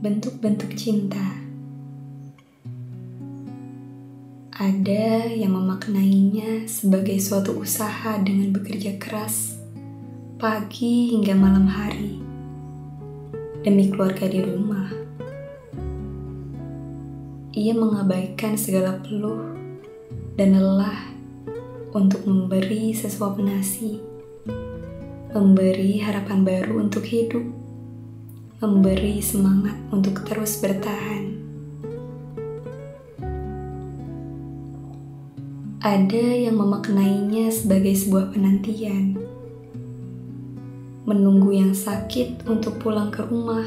bentuk-bentuk cinta. Ada yang memaknainya sebagai suatu usaha dengan bekerja keras pagi hingga malam hari demi keluarga di rumah. Ia mengabaikan segala peluh dan lelah untuk memberi sesuap nasi, memberi harapan baru untuk hidup memberi semangat untuk terus bertahan. Ada yang memaknainya sebagai sebuah penantian, menunggu yang sakit untuk pulang ke rumah,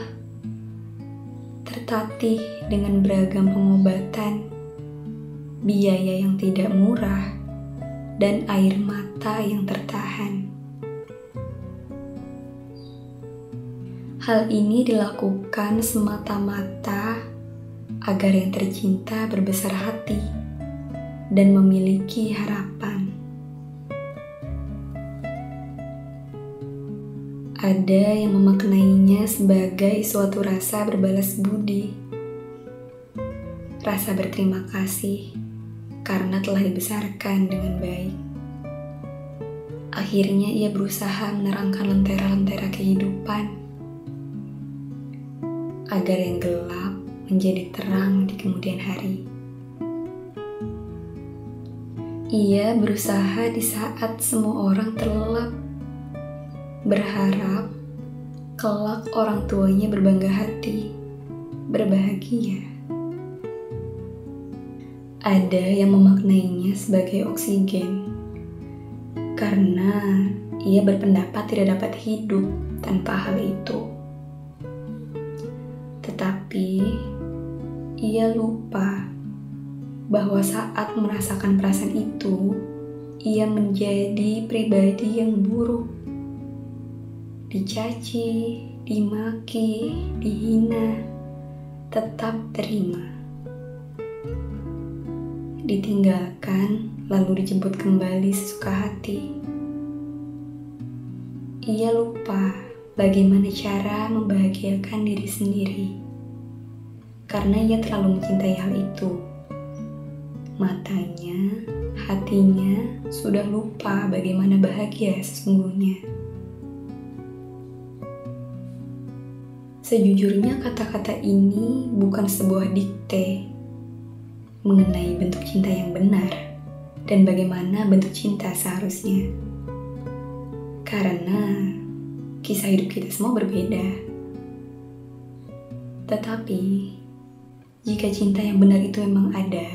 tertatih dengan beragam pengobatan, biaya yang tidak murah, dan air mata yang tertahan. Hal ini dilakukan semata-mata agar yang tercinta berbesar hati dan memiliki harapan. Ada yang memaknainya sebagai suatu rasa berbalas budi, rasa berterima kasih karena telah dibesarkan dengan baik. Akhirnya ia berusaha menerangkan lentera-lentera kehidupan agar yang gelap menjadi terang di kemudian hari. Ia berusaha di saat semua orang terlelap, berharap kelak orang tuanya berbangga hati, berbahagia. Ada yang memaknainya sebagai oksigen, karena ia berpendapat tidak dapat hidup tanpa hal itu. Ia lupa bahwa saat merasakan perasaan itu, ia menjadi pribadi yang buruk. Dicaci, dimaki, dihina, tetap terima. Ditinggalkan, lalu dijemput kembali sesuka hati. Ia lupa bagaimana cara membahagiakan diri sendiri. Karena ia terlalu mencintai hal itu. Matanya, hatinya sudah lupa bagaimana bahagia sesungguhnya. Sejujurnya kata-kata ini bukan sebuah dikte mengenai bentuk cinta yang benar dan bagaimana bentuk cinta seharusnya. Karena kisah hidup kita semua berbeda. Tetapi, jika cinta yang benar itu memang ada,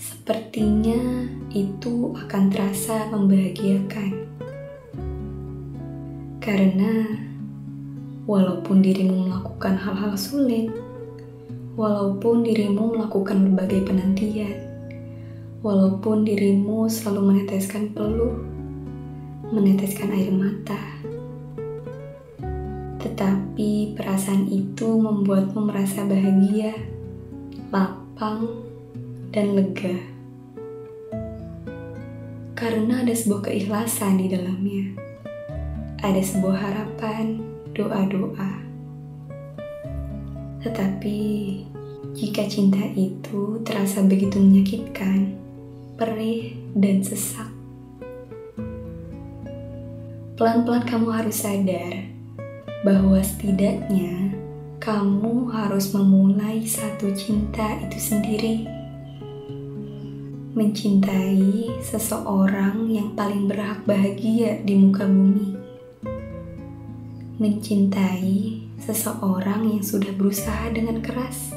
sepertinya itu akan terasa membahagiakan. Karena walaupun dirimu melakukan hal-hal sulit, walaupun dirimu melakukan berbagai penantian, walaupun dirimu selalu meneteskan peluh meneteskan air mata. Tetapi perasaan itu membuatmu merasa bahagia, lapang, dan lega. Karena ada sebuah keikhlasan di dalamnya. Ada sebuah harapan, doa-doa. Tetapi jika cinta itu terasa begitu menyakitkan, perih, dan sesak, pelan-pelan kamu harus sadar bahwa setidaknya kamu harus memulai satu cinta itu sendiri. Mencintai seseorang yang paling berhak bahagia di muka bumi. Mencintai seseorang yang sudah berusaha dengan keras.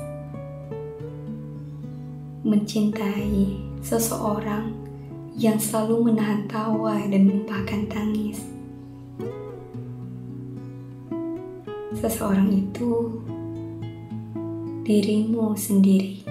Mencintai seseorang yang selalu menahan tawa dan menumpahkan tangis seseorang itu dirimu sendiri.